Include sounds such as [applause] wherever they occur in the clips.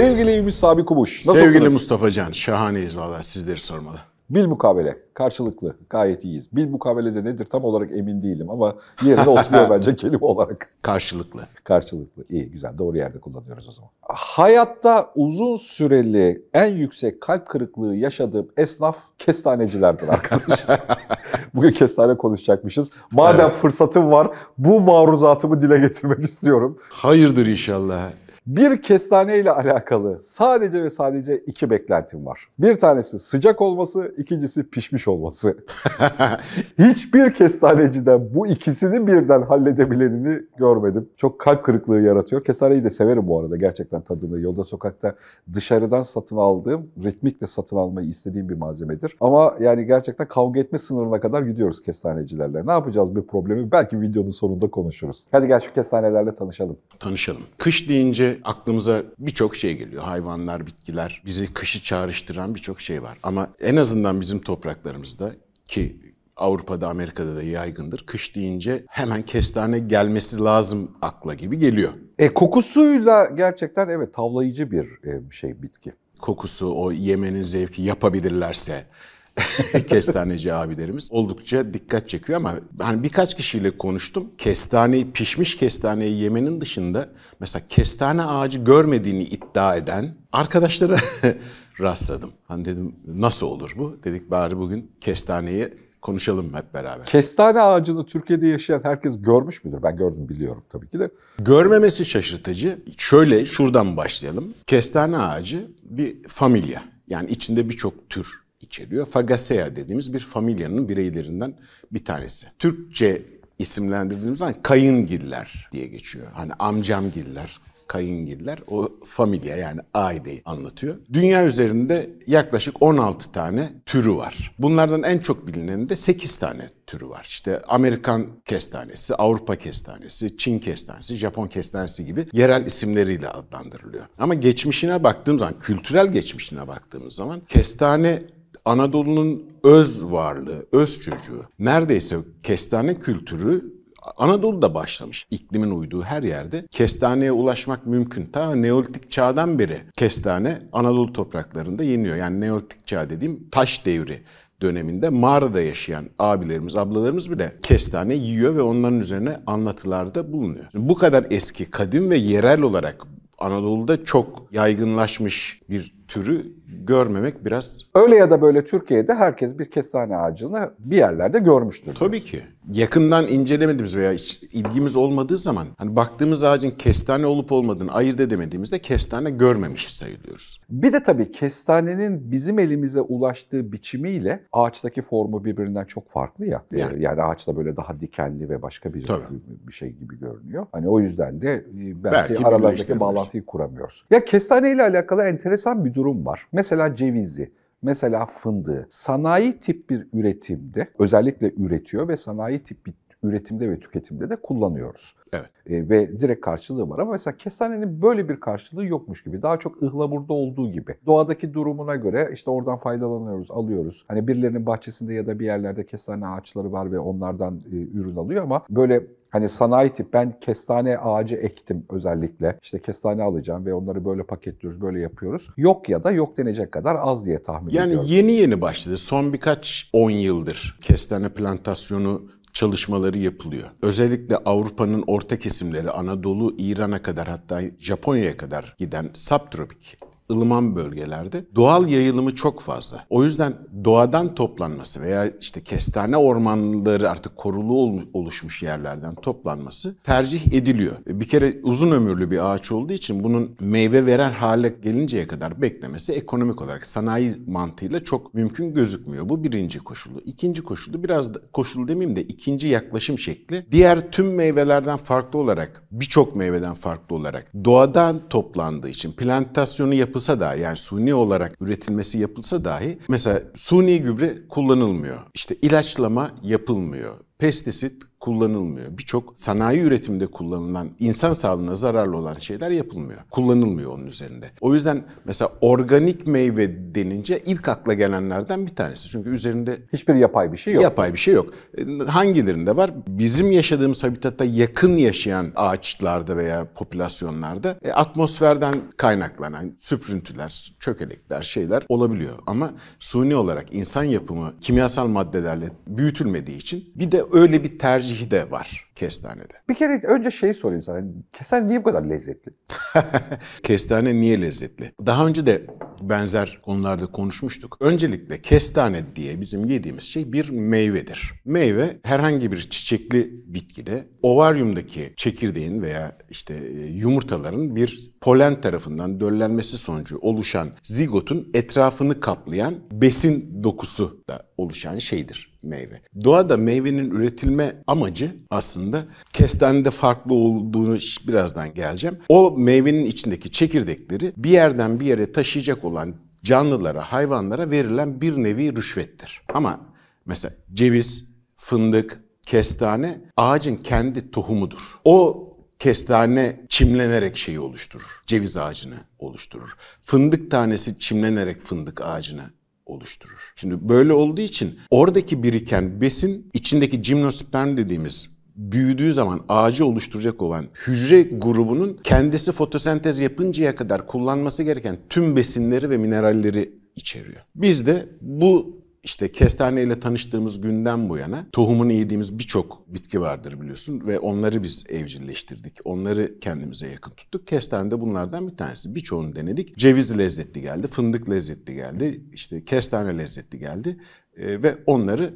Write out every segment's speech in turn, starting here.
Sevgili Ümit Sabi Kumuş. Nasılsınız? Sevgili Mustafa Can, şahaneyiz valla sizleri sormalı. Bil mukabele. Karşılıklı. Gayet iyiyiz. Bil mukabele de nedir tam olarak emin değilim ama yerine oturuyor [laughs] bence kelime olarak. Karşılıklı. Karşılıklı. İyi güzel. Doğru yerde kullanıyoruz o zaman. Hayatta uzun süreli en yüksek kalp kırıklığı yaşadığım esnaf kestanecilerdir arkadaşlar. [laughs] Bugün kestane konuşacakmışız. Madem Evet. fırsatım var bu maruzatımı dile getirmek istiyorum. Hayırdır inşallah. Bir kestane ile alakalı sadece ve sadece iki beklentim var. Bir tanesi sıcak olması, ikincisi pişmiş olması. [laughs] Hiçbir kestaneciden bu ikisini birden halledebilenini görmedim. Çok kalp kırıklığı yaratıyor. Kestaneyi de severim bu arada gerçekten tadını. Yolda sokakta dışarıdan satın aldığım, ritmikle satın almayı istediğim bir malzemedir. Ama yani gerçekten kavga etme sınırına kadar gidiyoruz kestanecilerle. Ne yapacağız bir problemi? Belki videonun sonunda konuşuruz. Hadi gel şu kestanelerle tanışalım. Tanışalım. Kış deyince aklımıza birçok şey geliyor. Hayvanlar, bitkiler, bizi kışı çağrıştıran birçok şey var. Ama en azından bizim topraklarımızda ki Avrupa'da, Amerika'da da yaygındır. Kış deyince hemen kestane gelmesi lazım akla gibi geliyor. E kokusuyla gerçekten evet tavlayıcı bir e, şey bitki. Kokusu, o yemenin zevki yapabilirlerse [laughs] kestaneci abilerimiz oldukça dikkat çekiyor ama hani birkaç kişiyle konuştum. Kestaneyi, pişmiş kestaneyi yemenin dışında mesela kestane ağacı görmediğini iddia eden arkadaşlara [laughs] rastladım. Hani dedim nasıl olur bu? Dedik bari bugün kestaneyi konuşalım hep beraber. Kestane ağacını Türkiye'de yaşayan herkes görmüş müdür? Ben gördüm biliyorum tabii ki de. Görmemesi şaşırtıcı. Şöyle şuradan başlayalım. Kestane ağacı bir familya. Yani içinde birçok tür içeriyor. Fagaceae dediğimiz bir familyanın bireylerinden bir tanesi. Türkçe isimlendirdiğimiz zaman kayıngiller diye geçiyor. Hani amcamgiller, kayıngiller o familya yani aileyi anlatıyor. Dünya üzerinde yaklaşık 16 tane türü var. Bunlardan en çok bilineni de 8 tane türü var. İşte Amerikan kestanesi, Avrupa kestanesi, Çin kestanesi, Japon kestanesi gibi yerel isimleriyle adlandırılıyor. Ama geçmişine baktığım zaman, kültürel geçmişine baktığımız zaman kestane Anadolu'nun öz varlığı, öz çocuğu. Neredeyse kestane kültürü Anadolu'da başlamış. İklimin uyduğu her yerde kestaneye ulaşmak mümkün. Ta Neolitik çağdan beri kestane Anadolu topraklarında yeniyor. Yani Neolitik çağ dediğim taş devri döneminde mağarada yaşayan abilerimiz, ablalarımız bile kestane yiyor ve onların üzerine anlatılarda bulunuyor. Bu kadar eski, kadim ve yerel olarak Anadolu'da çok yaygınlaşmış bir türü görmemek biraz Öyle ya da böyle Türkiye'de herkes bir kestane ağacını bir yerlerde görmüştür. Tabii ki. Yakından incelemediğimiz veya hiç ilgimiz olmadığı zaman hani baktığımız ağacın kestane olup olmadığını ayırt edemediğimizde kestane görmemiş sayılıyoruz. Bir de tabii kestanenin bizim elimize ulaştığı biçimiyle ağaçtaki formu birbirinden çok farklı ya. Ee, Yani. Yani, ağaçta böyle daha dikenli ve başka bir, Tabii. bir şey gibi görünüyor. Hani o yüzden de e, belki, Belki aralardaki bağlantıyı kuramıyoruz. Ya kestane ile alakalı enteresan bir durum var. Mesela cevizi. Mesela fındığı sanayi tip bir üretimde özellikle üretiyor ve sanayi tip bir üretimde ve tüketimde de kullanıyoruz. Evet. E, ve direkt karşılığı var ama mesela kestanenin böyle bir karşılığı yokmuş gibi. Daha çok ıhlamurda olduğu gibi. Doğadaki durumuna göre işte oradan faydalanıyoruz, alıyoruz. Hani birilerinin bahçesinde ya da bir yerlerde kestane ağaçları var ve onlardan e, ürün alıyor ama böyle Hani sanayi tip ben kestane ağacı ektim özellikle. İşte kestane alacağım ve onları böyle paketliyoruz, böyle yapıyoruz. Yok ya da yok denecek kadar az diye tahmin Yani ediyorum. yeni yeni başladı. Son birkaç 10 yıldır kestane plantasyonu çalışmaları yapılıyor. Özellikle Avrupa'nın orta kesimleri Anadolu, İran'a kadar hatta Japonya'ya kadar giden subtropik ılıman bölgelerde doğal yayılımı çok fazla. O yüzden doğadan toplanması veya işte kestane ormanları artık korulu ol- oluşmuş yerlerden toplanması tercih ediliyor. Bir kere uzun ömürlü bir ağaç olduğu için bunun meyve veren hale gelinceye kadar beklemesi ekonomik olarak sanayi mantığıyla çok mümkün gözükmüyor. Bu birinci koşulu. İkinci koşulu biraz da, koşul demeyeyim de ikinci yaklaşım şekli. Diğer tüm meyvelerden farklı olarak birçok meyveden farklı olarak doğadan toplandığı için plantasyonu yapılsa dahi yani suni olarak üretilmesi yapılsa dahi mesela suni gübre kullanılmıyor. İşte ilaçlama yapılmıyor. Pestisit kullanılmıyor. Birçok sanayi üretiminde kullanılan, insan sağlığına zararlı olan şeyler yapılmıyor. Kullanılmıyor onun üzerinde. O yüzden mesela organik meyve denince ilk akla gelenlerden bir tanesi. Çünkü üzerinde Hiçbir yapay bir şey yok. Yapay bir şey yok. E, Hangilerinde var? Bizim yaşadığımız habitatta yakın yaşayan ağaçlarda veya popülasyonlarda e, atmosferden kaynaklanan süprüntüler, çökelekler, şeyler olabiliyor. Ama suni olarak insan yapımı kimyasal maddelerle büyütülmediği için bir de öyle bir tercihi de var kestanede. Bir kere önce şeyi sorayım sana. Kesen niye bu kadar lezzetli? [laughs] Kestane niye lezzetli? Daha önce de benzer konularda konuşmuştuk. Öncelikle kestane diye bizim yediğimiz şey bir meyvedir. Meyve herhangi bir çiçekli bitkide ovaryumdaki çekirdeğin veya işte e, yumurtaların bir polen tarafından döllenmesi sonucu oluşan zigotun etrafını kaplayan besin dokusu da oluşan şeydir meyve. Doğada meyvenin üretilme amacı aslında kestanede farklı olduğunu birazdan geleceğim. O meyvenin içindeki çekirdekleri bir yerden bir yere taşıyacak olan canlılara, hayvanlara verilen bir nevi rüşvettir. Ama mesela ceviz, fındık, kestane ağacın kendi tohumudur. O kestane çimlenerek şeyi oluşturur. Ceviz ağacını oluşturur. Fındık tanesi çimlenerek fındık ağacını oluşturur. Şimdi böyle olduğu için oradaki biriken besin içindeki gimnosperm dediğimiz büyüdüğü zaman ağacı oluşturacak olan hücre grubunun kendisi fotosentez yapıncaya kadar kullanması gereken tüm besinleri ve mineralleri içeriyor. Biz de bu işte kestane ile tanıştığımız günden bu yana tohumunu yediğimiz birçok bitki vardır biliyorsun ve onları biz evcilleştirdik. Onları kendimize yakın tuttuk. Kestane de bunlardan bir tanesi. Birçoğunu denedik. Ceviz lezzetli geldi, fındık lezzetli geldi, işte kestane lezzetli geldi Ee, ve onları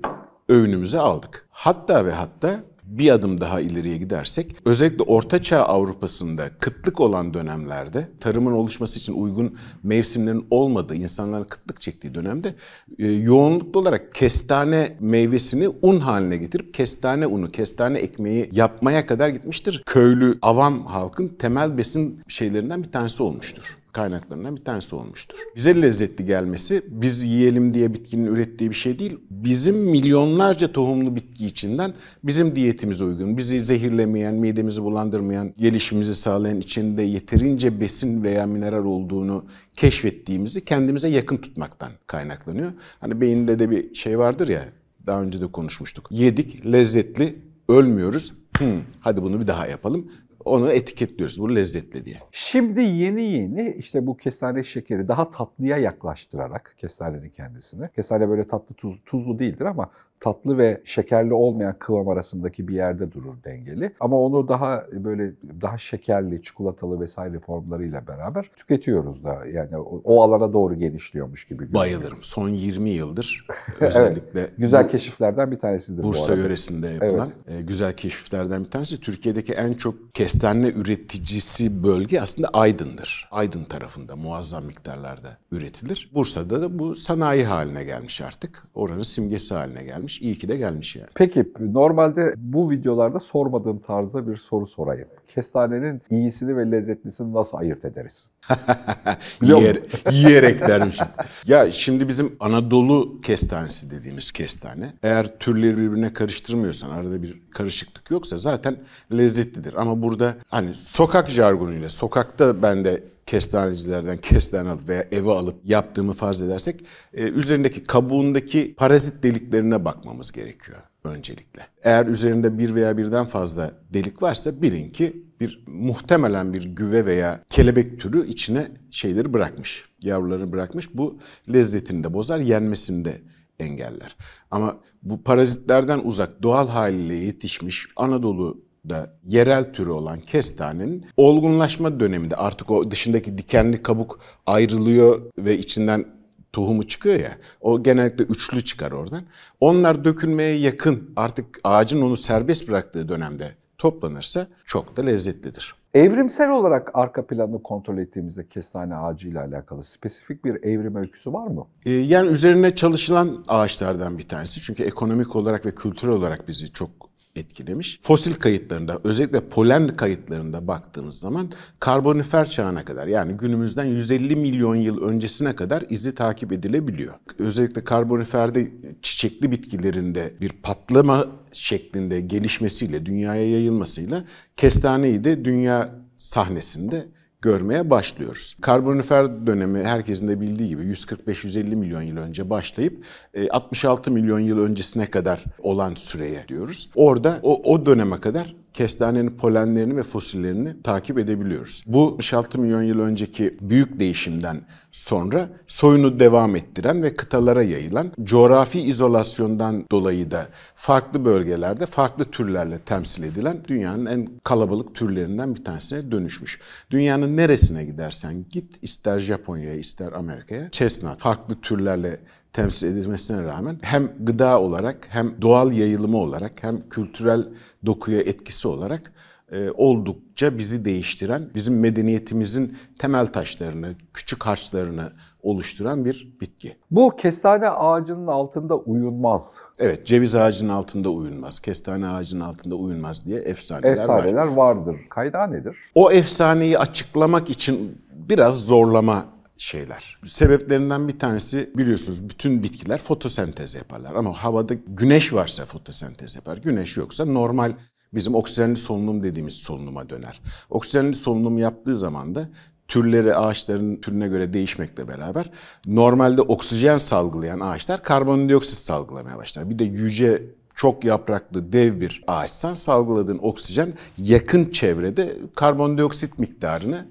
öğünümüze aldık. Hatta ve hatta bir adım daha ileriye gidersek özellikle Orta Çağ Avrupa'sında kıtlık olan dönemlerde tarımın oluşması için uygun mevsimlerin olmadığı, insanların kıtlık çektiği dönemde e, yoğunluklu olarak kestane meyvesini un haline getirip kestane unu, kestane ekmeği yapmaya kadar gitmiştir. Köylü, avam halkın temel besin şeylerinden bir tanesi olmuştur kaynaklarından bir tanesi olmuştur. Bize lezzetli gelmesi biz yiyelim diye bitkinin ürettiği bir şey değil. Bizim milyonlarca tohumlu bitki içinden bizim diyetimize uygun, bizi zehirlemeyen, midemizi bulandırmayan, gelişimimizi sağlayan içinde yeterince besin veya mineral olduğunu keşfettiğimizi kendimize yakın tutmaktan kaynaklanıyor. Hani beyinde de bir şey vardır ya daha önce de konuşmuştuk. Yedik, lezzetli, ölmüyoruz. Hmm, hadi bunu bir daha yapalım. Onu etiketliyoruz. Bu lezzetli diye. Şimdi yeni yeni işte bu kestane şekeri daha tatlıya yaklaştırarak kestanenin kendisini. Kestane böyle tatlı tuz, tuzlu değildir ama tatlı ve şekerli olmayan kıvam arasındaki bir yerde durur dengeli. Ama onu daha böyle daha şekerli, çikolatalı vesaire formlarıyla beraber tüketiyoruz da. Yani o, o alana doğru genişliyormuş gibi görünüyor. Bayılırım. Son 20 yıldır [laughs] özellikle Güzel bu keşiflerden bir tanesidir bu Bursa arada. yöresinde yapılan e, güzel keşiflerden bir tanesi. Türkiye'deki en çok kestane üreticisi bölge aslında Aydın'dır. Aydın tarafında muazzam miktarlarda üretilir. Bursa'da da bu sanayi haline gelmiş artık. Oranın simgesi haline gelmiş. İyi ki de gelmiş yani. Peki normalde bu videolarda sormadığım tarzda bir soru sorayım. Kestanenin iyisini ve lezzetlisini nasıl ayırt ederiz? [laughs] Biliyor Yer, yiyerek dermişim. ya şimdi bizim Anadolu kestanesi dediğimiz kestane eğer türleri birbirine karıştırmıyorsan arada bir karışıklık yoksa zaten lezzetlidir. Ama burada hani sokak jargonuyla sokakta ben de kestanecilerden kestane alıp veya eve alıp yaptığımı farz edersek e, üzerindeki kabuğundaki parazit deliklerine bakmamız gerekiyor öncelikle. Eğer üzerinde bir veya birden fazla delik varsa bilin ki bir muhtemelen bir güve veya kelebek türü içine şeyleri bırakmış. Yavrularını bırakmış. Bu lezzetini de bozar, yenmesini de engeller. Ama bu parazitlerden uzak doğal haliyle yetişmiş Anadolu da yerel türü olan kestanenin olgunlaşma döneminde artık o dışındaki dikenli kabuk ayrılıyor ve içinden tohumu çıkıyor ya. O genellikle üçlü çıkar oradan. Onlar dökülmeye yakın artık ağacın onu serbest bıraktığı dönemde toplanırsa çok da lezzetlidir. Evrimsel olarak arka planını kontrol ettiğimizde kestane ağacıyla alakalı spesifik bir evrim öyküsü var mı? Ee, Yani üzerine çalışılan ağaçlardan bir tanesi. Çünkü ekonomik olarak ve kültürel olarak bizi çok etkilemiş. Fosil kayıtlarında özellikle polen kayıtlarında baktığımız zaman karbonifer çağına kadar yani günümüzden 150 milyon yıl öncesine kadar izi takip edilebiliyor. Özellikle karboniferde çiçekli bitkilerinde bir patlama şeklinde gelişmesiyle, dünyaya yayılmasıyla kestaneyi de dünya sahnesinde görmeye başlıyoruz. Karbonifer dönemi herkesin de bildiği gibi 145-150 milyon yıl önce başlayıp 66 milyon yıl öncesine kadar olan süreye diyoruz. Orada o, o döneme kadar kestanenin polenlerini ve fosillerini takip edebiliyoruz. Bu 66 milyon yıl önceki büyük değişimden sonra soyunu devam ettiren ve kıtalara yayılan coğrafi izolasyondan dolayı da farklı bölgelerde farklı türlerle temsil edilen dünyanın en kalabalık türlerinden bir tanesine dönüşmüş. Dünyanın neresine gidersen git ister Japonya'ya ister Amerika'ya chestnut farklı türlerle temsil edilmesine rağmen hem gıda olarak hem doğal yayılımı olarak hem kültürel dokuya etkisi olarak e, oldukça bizi değiştiren, bizim medeniyetimizin temel taşlarını, küçük harçlarını oluşturan bir bitki. Bu kestane ağacının altında uyunmaz. Evet, ceviz ağacının altında uyunmaz, kestane ağacının altında uyunmaz diye efsaneler, Efsaneler var. vardır. Kaynağı nedir? O efsaneyi açıklamak için biraz zorlama şeyler. Sebeplerinden bir tanesi biliyorsunuz bütün bitkiler fotosentez yaparlar ama havada güneş varsa fotosentez yapar. Güneş yoksa normal bizim oksijenli solunum dediğimiz solunuma döner. Oksijenli solunum yaptığı zaman da türleri ağaçların türüne göre değişmekle beraber normalde oksijen salgılayan ağaçlar karbondioksit salgılamaya başlar. Bir de yüce çok yapraklı dev bir ağaçsan salgıladığın oksijen yakın çevrede karbondioksit miktarını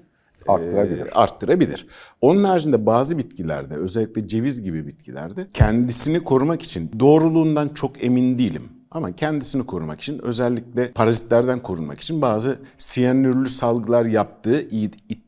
Arttırabilir. e, arttırabilir. Onun haricinde bazı bitkilerde özellikle ceviz gibi bitkilerde kendisini korumak için doğruluğundan çok emin değilim. Ama kendisini korumak için özellikle parazitlerden korunmak için bazı siyanürlü salgılar yaptığı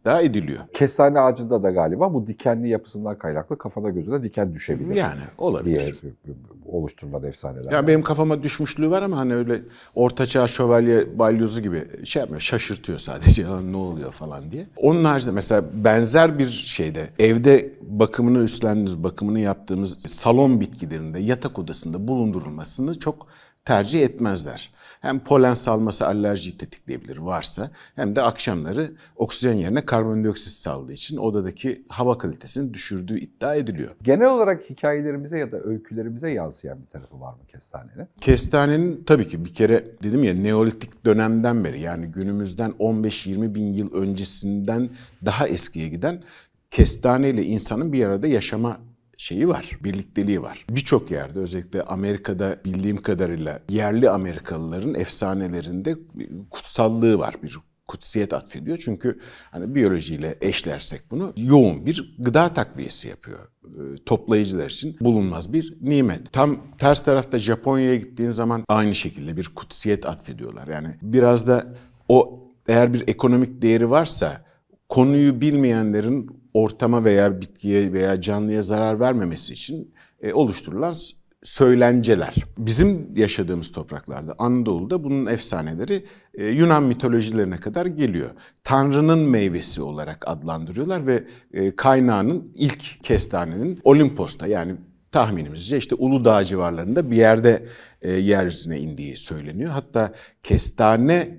iddia ediliyor. Kestane ağacında da galiba bu dikenli yapısından kaynaklı kafana gözüne diken düşebilir. Yani olabilir. Diye oluşturulan efsaneler. Yani benim kafama düşmüşlüğü var ama hani öyle ortaçağ şövalye balyozu gibi şey yapmıyor. Şaşırtıyor sadece [laughs] ya ne oluyor falan diye. Onun haricinde mesela benzer bir şeyde evde bakımını üstlendiğimiz, bakımını yaptığımız salon bitkilerinde yatak odasında bulundurulmasını çok tercih etmezler. Hem polen salması alerjiyi tetikleyebilir varsa hem de akşamları oksijen yerine karbondioksit saldığı için odadaki hava kalitesini düşürdüğü iddia ediliyor. Genel olarak hikayelerimize ya da öykülerimize yansıyan bir tarafı var mı kestanenin? Kestanenin tabii ki bir kere dedim ya Neolitik dönemden beri yani günümüzden 15-20 bin yıl öncesinden daha eskiye giden kestane ile insanın bir arada yaşama şeyi var, birlikteliği var. Birçok yerde özellikle Amerika'da bildiğim kadarıyla yerli Amerikalıların efsanelerinde kutsallığı var. Bir kutsiyet atfediyor. Çünkü hani biyolojiyle eşlersek bunu yoğun bir gıda takviyesi yapıyor. Ee, toplayıcılar için bulunmaz bir nimet. Tam ters tarafta Japonya'ya gittiğin zaman aynı şekilde bir kutsiyet atfediyorlar. Yani biraz da o eğer bir ekonomik değeri varsa konuyu bilmeyenlerin ortama veya bitkiye veya canlıya zarar vermemesi için e, oluşturulan söylenceler. Bizim yaşadığımız topraklarda Anadolu'da bunun efsaneleri e, Yunan mitolojilerine kadar geliyor. Tanrı'nın meyvesi olarak adlandırıyorlar ve e, kaynağının ilk kestanenin Olimpos'ta yani tahminimizce işte Uludağ civarlarında bir yerde e, yeryüzüne indiği söyleniyor. Hatta kestane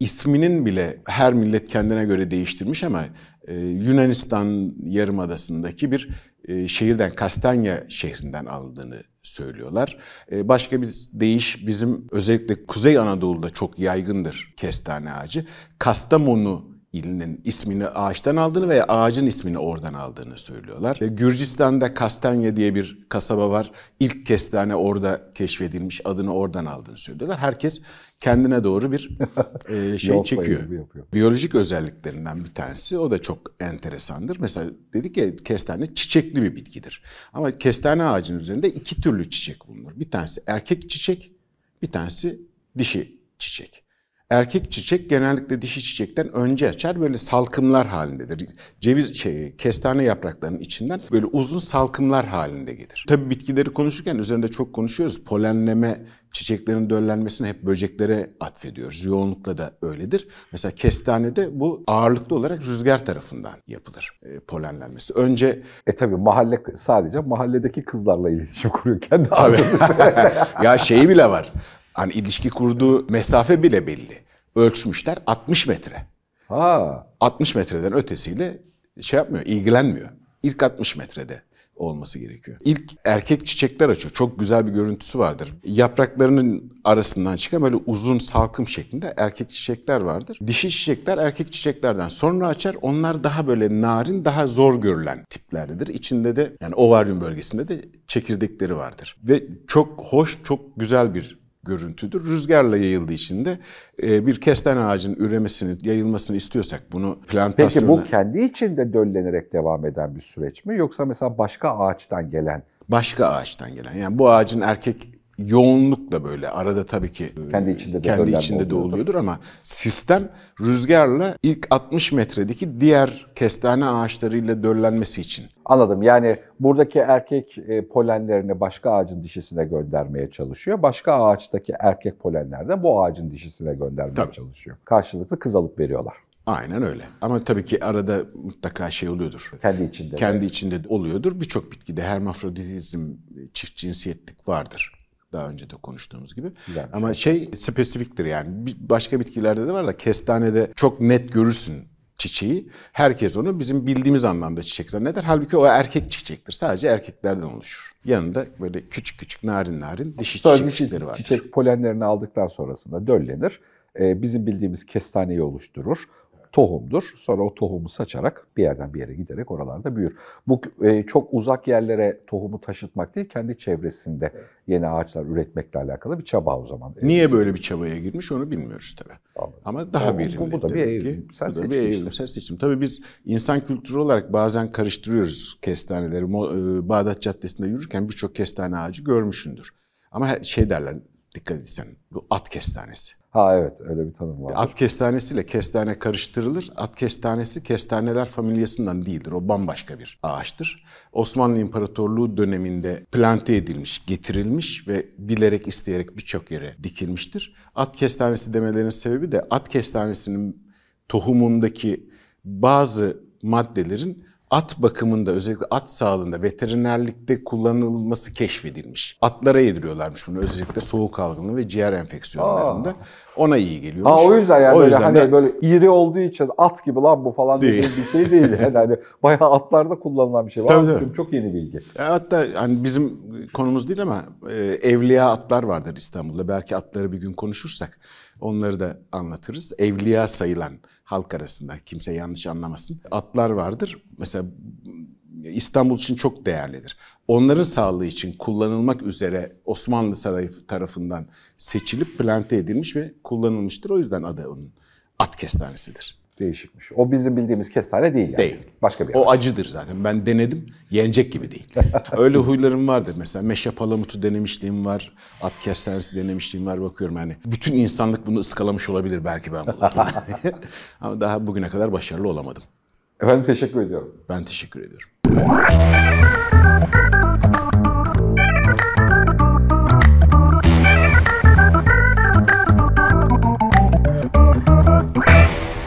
isminin bile her millet kendine göre değiştirmiş ama e, Yunanistan yarımadasındaki bir e, şehirden Kastanya şehrinden alındığını söylüyorlar. E, başka bir deyiş bizim özellikle Kuzey Anadolu'da çok yaygındır kestane ağacı. Kastamonu ilinin ismini ağaçtan aldığını veya ağacın ismini oradan aldığını söylüyorlar. Gürcistan'da Kastanya diye bir kasaba var. İlk kestane orada keşfedilmiş, adını oradan aldığını söylüyorlar. Herkes kendine doğru bir [laughs] e, şey çekiyor. Biyolojik özelliklerinden bir tanesi o da çok enteresandır. Mesela dedik ya kestane çiçekli bir bitkidir. Ama kestane ağacının üzerinde iki türlü çiçek bulunur. Bir tanesi erkek çiçek, bir tanesi dişi çiçek. Erkek çiçek genellikle dişi çiçekten önce açar böyle salkımlar halindedir. Ceviz şey kestane yapraklarının içinden böyle uzun salkımlar halinde gelir. Tabii bitkileri konuşurken üzerinde çok konuşuyoruz. Polenleme çiçeklerin döllenmesini hep böceklere atfediyoruz. Yoğunlukla da öyledir. Mesela kestanede bu ağırlıklı olarak rüzgar tarafından yapılır e, polenlenmesi. Önce E tabi mahalle sadece mahalledeki kızlarla iletişim kuruyor kendi Tabii. [laughs] ya şeyi bile var. Hani ilişki kurduğu mesafe bile belli. Ölçmüşler 60 metre. Ha. 60 metreden ötesiyle şey yapmıyor, ilgilenmiyor. İlk 60 metrede olması gerekiyor. İlk erkek çiçekler açıyor. Çok güzel bir görüntüsü vardır. Yapraklarının arasından çıkan böyle uzun salkım şeklinde erkek çiçekler vardır. Dişi çiçekler erkek çiçeklerden sonra açar. Onlar daha böyle narin, daha zor görülen tiplerdedir. İçinde de yani ovaryum bölgesinde de çekirdekleri vardır. Ve çok hoş, çok güzel bir görüntüdür. Rüzgarla yayıldığı için de e, bir kestane ağacının üremesini, yayılmasını istiyorsak bunu plantasyonla... Peki bu kendi içinde döllenerek devam eden bir süreç mi? Yoksa mesela başka ağaçtan gelen başka ağaçtan gelen. Yani bu ağacın erkek yoğunlukla böyle arada tabii ki Kendi içinde de kendi içinde de oluyordur. oluyordur ama sistem rüzgarla ilk 60 metredeki diğer kestane ağaçlarıyla döllenmesi için. Anladım. Yani buradaki erkek e, polenlerini başka ağacın dişisine göndermeye çalışıyor. Başka ağaçtaki erkek polenler de bu ağacın dişisine göndermeye Tabii. çalışıyor. Karşılıklı kız alıp veriyorlar. Aynen öyle. Ama tabii ki arada mutlaka şey oluyordur. Kendi içinde. de. Kendi içinde de oluyordur. Birçok bitkide hermafroditizm, çift cinsiyetlik vardır. Daha önce de konuştuğumuz gibi. Güzelmiş. Ama şey spesifiktir yani. Başka bitkilerde de var da kestanede çok net görürsün çiçeği. Herkes onu bizim bildiğimiz anlamda çiçek zanneder. Halbuki o erkek çiçektir. Sadece erkeklerden oluşur. Yanında böyle küçük küçük narin narin dişi Sonra çiçekleri vardır. çiçek polenlerini aldıktan sonrasında döllenir. E, bizim bildiğimiz kestaneyi oluşturur. Tohumdur. Sonra o tohumu saçarak bir yerden bir yere giderek oralarda büyür. Bu e, çok uzak yerlere tohumu taşıtmak değil, kendi çevresinde yeni ağaçlar üretmekle alakalı bir çaba o zaman. Niye böyle bir çabaya girmiş onu bilmiyoruz tabii. Anladım. Ama daha Bu- bu- bu da bir ki. evrimsel Bu da bir işte. evrimsel seçim. Tabii biz insan kültürü olarak bazen karıştırıyoruz kestaneleri. E, Bağdat Caddesi'nde yürürken birçok kestane ağacı görmüşsündür. Ama şey derler, dikkat etsen bu at kestanesi. Ha evet öyle bir tanım var. At kestanesiyle kestane karıştırılır. At kestanesi kestaneler familyasından değildir. O bambaşka bir ağaçtır. Osmanlı İmparatorluğu döneminde plante edilmiş, getirilmiş ve bilerek isteyerek birçok yere dikilmiştir. At kestanesi demelerinin sebebi de at kestanesinin tohumundaki bazı maddelerin at bakımında özellikle at sağlığında veterinerlikte kullanılması keşfedilmiş. Atlara yediriyorlarmış bunu özellikle soğuk algınlığı ve ciğer enfeksiyonlarında. Ona iyi geliyormuş. Ha o yüzden yani O yüzden hani de- böyle iri olduğu için at gibi lan bu falan Değil. bir şey değil. Yani hani bayağı atlarda kullanılan bir şey. Tabii, Var tabii. Çok yeni bilgi. E, Hatta hani bizim konumuz değil ama e, evliya atlar vardır İstanbul'da. Belki atları bir gün konuşursak onları da anlatırız. Evliya sayılan halk arasında kimse yanlış anlamasın. Atlar vardır. Mesela İstanbul için çok değerlidir. Onların sağlığı için kullanılmak üzere Osmanlı Sarayı tarafından seçilip plante edilmiş ve kullanılmıştır. O yüzden adı onun at kestanesidir. Değişikmiş. O bizim bildiğimiz kestane değil yani. Değil. Başka bir O ağaç. acıdır zaten. Ben denedim. Yenecek gibi değil. [laughs] Öyle huylarım vardır. Mesela meşe palamutu denemişliğim var. At kestanesi denemişliğim var. Bakıyorum yani. Bütün insanlık bunu ıskalamış olabilir belki ben bunu. [laughs] Ama daha bugüne kadar başarılı olamadım. Efendim teşekkür ediyorum. Ben teşekkür ediyorum.